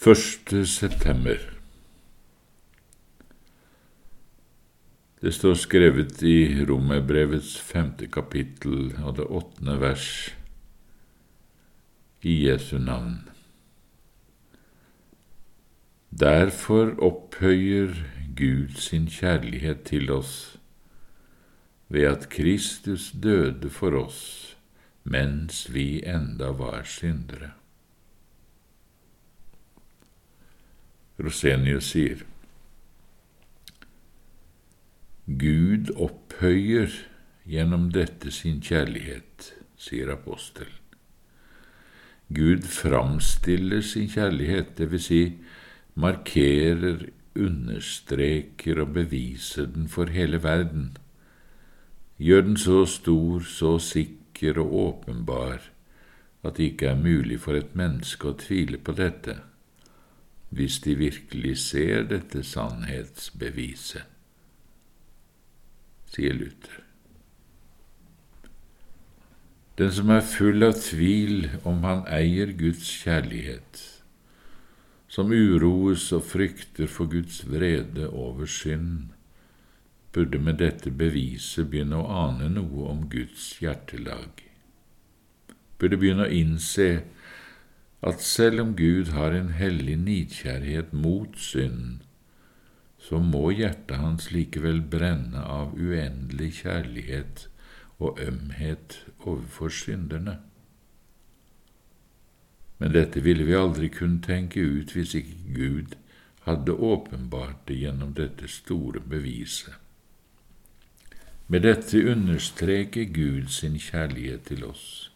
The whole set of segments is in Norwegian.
1. september. Det står skrevet i Romerbrevets femte kapittel og det åttende vers i Jesu navn. Derfor opphøyer Gud sin kjærlighet til oss ved at Kristus døde for oss mens vi enda var syndere. Rosenius sier. Gud opphøyer gjennom dette sin kjærlighet, sier apostelen. Gud framstiller sin kjærlighet, vil si markerer, understreker og beviser den for hele verden, gjør den så stor, så sikker og åpenbar at det ikke er mulig for et menneske å tvile på dette hvis de virkelig ser dette sannhetsbeviset, sier Luther. Den som er full av tvil om han eier Guds kjærlighet, som uroes og frykter for Guds vrede over synd, burde med dette beviset begynne å ane noe om Guds hjertelag, burde begynne å innse at selv om Gud har en hellig nidkjærhet mot synden, så må hjertet hans likevel brenne av uendelig kjærlighet og ømhet overfor synderne. Men dette ville vi aldri kunne tenke ut hvis ikke Gud hadde åpenbart det gjennom dette store beviset. Med dette understreker Gud sin kjærlighet til oss.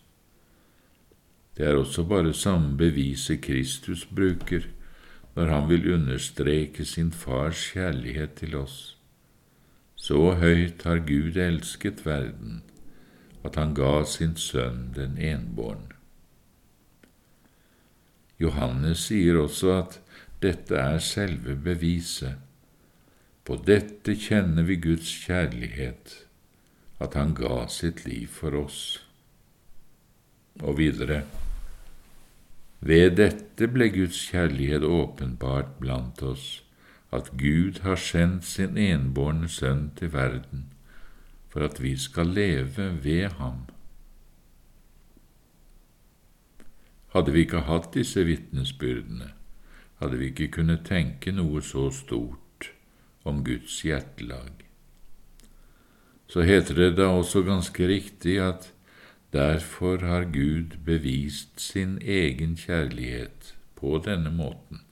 Det er også bare samme beviset Kristus bruker når han vil understreke sin fars kjærlighet til oss. Så høyt har Gud elsket verden, at han ga sin sønn den enbårne. Johannes sier også at dette er selve beviset. På dette kjenner vi Guds kjærlighet, at han ga sitt liv for oss. Og videre. Ved dette ble Guds kjærlighet åpenbart blant oss, at Gud har sendt sin enbårne sønn til verden for at vi skal leve ved ham. Hadde vi ikke hatt disse vitnesbyrdene, hadde vi ikke kunnet tenke noe så stort om Guds hjertelag. Så heter det da også ganske riktig at Derfor har Gud bevist sin egen kjærlighet på denne måten.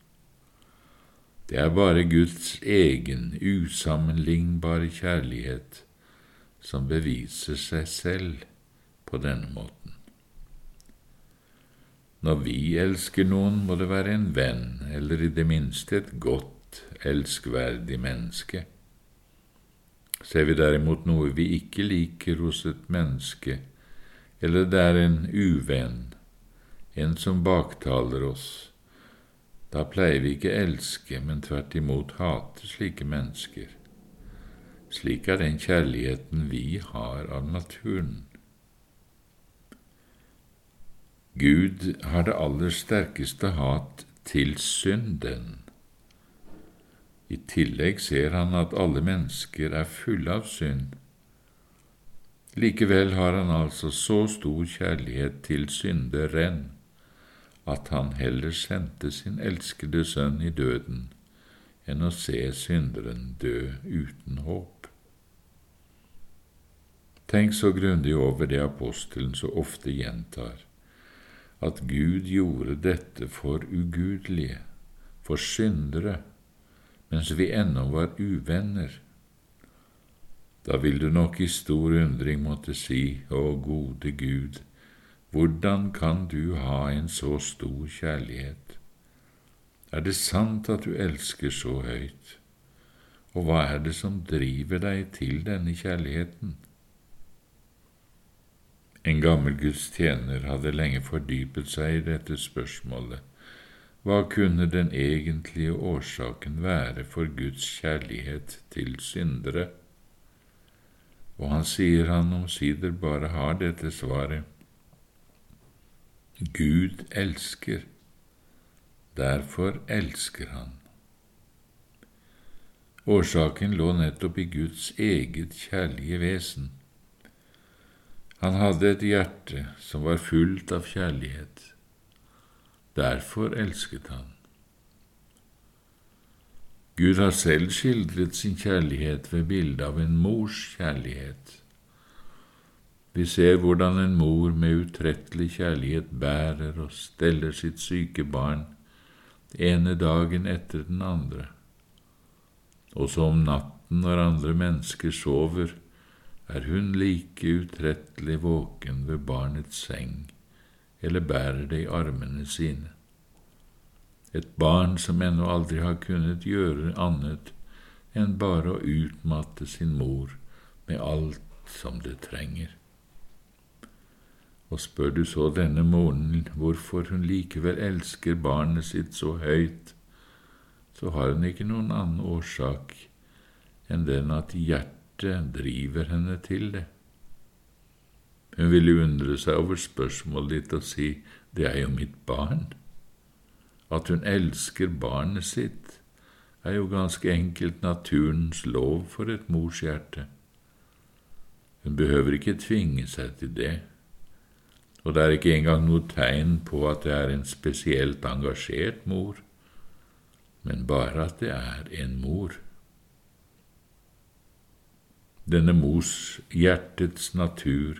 Det er bare Guds egen usammenlignbare kjærlighet som beviser seg selv på denne måten. Når vi elsker noen, må det være en venn, eller i det minste et godt, elskverdig menneske. Ser vi derimot noe vi ikke liker hos et menneske, eller det er en uvenn, en som baktaler oss, da pleier vi ikke elske, men tvert imot hate slike mennesker. Slik er den kjærligheten vi har av naturen. Gud har det aller sterkeste hat til synden. I tillegg ser han at alle mennesker er fulle av synd Likevel har han altså så stor kjærlighet til synderen at han heller sendte sin elskede sønn i døden enn å se synderen dø uten håp. Tenk så grundig over det apostelen så ofte gjentar, at Gud gjorde dette for ugudelige, for syndere, mens vi ennå var uvenner da vil du nok i stor undring måtte si, Å gode Gud, hvordan kan du ha en så stor kjærlighet? Er det sant at du elsker så høyt? Og hva er det som driver deg til denne kjærligheten? En gammel Guds tjener hadde lenge fordypet seg i dette spørsmålet. Hva kunne den egentlige årsaken være for Guds kjærlighet til syndere? Og han sier han omsider bare har dette svaret. Gud elsker. Derfor elsker han. Årsaken lå nettopp i Guds eget kjærlige vesen. Han hadde et hjerte som var fullt av kjærlighet. Derfor elsket han. Gud har selv skildret sin kjærlighet ved bildet av en mors kjærlighet. Vi ser hvordan en mor med utrettelig kjærlighet bærer og steller sitt syke barn ene dagen etter den andre. Også om natten når andre mennesker sover, er hun like utrettelig våken ved barnets seng eller bærer det i armene sine et barn som ennå aldri har kunnet gjøre annet enn bare å utmatte sin mor med alt som det trenger. Og spør du så denne moren hvorfor hun likevel elsker barnet sitt så høyt, så har hun ikke noen annen årsak enn den at hjertet driver henne til det. Hun ville undre seg over spørsmålet ditt og si det er jo mitt barn. At hun elsker barnet sitt, er jo ganske enkelt naturens lov for et mors hjerte. Hun behøver ikke tvinge seg til det, og det er ikke engang noe tegn på at det er en spesielt engasjert mor, men bare at det er en mor. Denne mors hjertets natur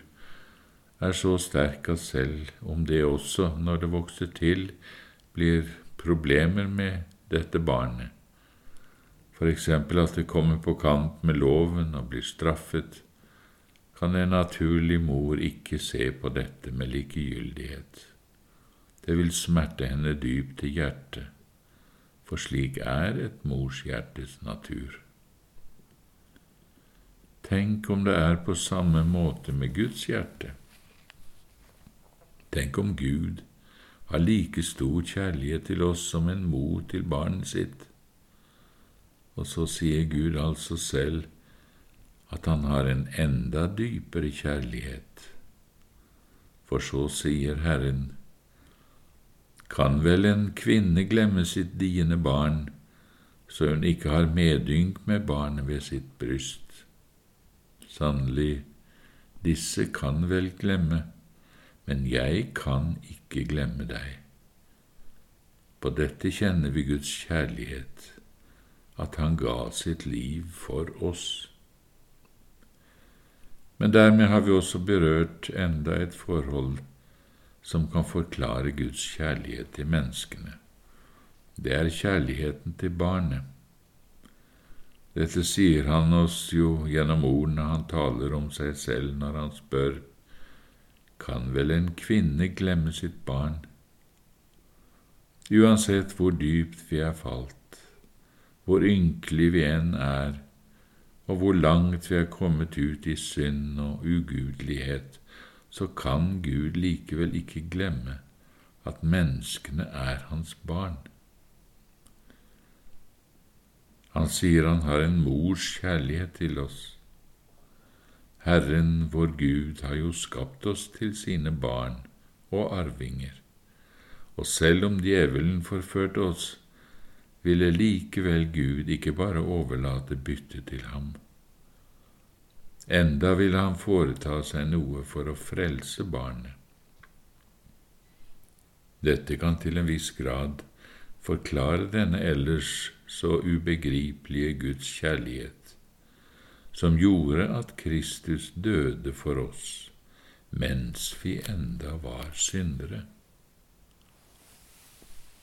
er så sterk at selv om det også, når det vokser til, blir problemer med dette barnet, eksempel at det kommer på kant med loven og blir straffet, kan en naturlig mor ikke se på dette med likegyldighet. Det vil smerte henne dypt i hjertet, for slik er et mors hjertes natur. Tenk om det er på samme måte med Guds hjerte. Tenk om Gud har like stor kjærlighet til oss som en mor til barnet sitt. Og så sier Gud altså selv at han har en enda dypere kjærlighet. For så sier Herren, kan vel en kvinne glemme sitt diende barn, så hun ikke har medynk med barnet ved sitt bryst? Sannelig, disse kan vel glemme, men jeg kan ikke glemme deg. På dette kjenner vi Guds kjærlighet, at Han ga sitt liv for oss. Men dermed har vi også berørt enda et forhold som kan forklare Guds kjærlighet til menneskene. Det er kjærligheten til barnet. Dette sier han oss jo gjennom ordene han taler om seg selv når han spør kan vel en kvinne glemme sitt barn? Uansett hvor dypt vi er falt, hvor ynkelig vi enn er, og hvor langt vi er kommet ut i synd og ugudelighet, så kan Gud likevel ikke glemme at menneskene er hans barn. Han sier han har en mors kjærlighet til oss. Herren vår Gud har jo skapt oss til sine barn og arvinger, og selv om djevelen forførte oss, ville likevel Gud ikke bare overlate byttet til ham. Enda ville han foreta seg noe for å frelse barnet. Dette kan til en viss grad forklare denne ellers så ubegripelige Guds kjærlighet som gjorde at Kristus døde for oss mens vi enda var syndere.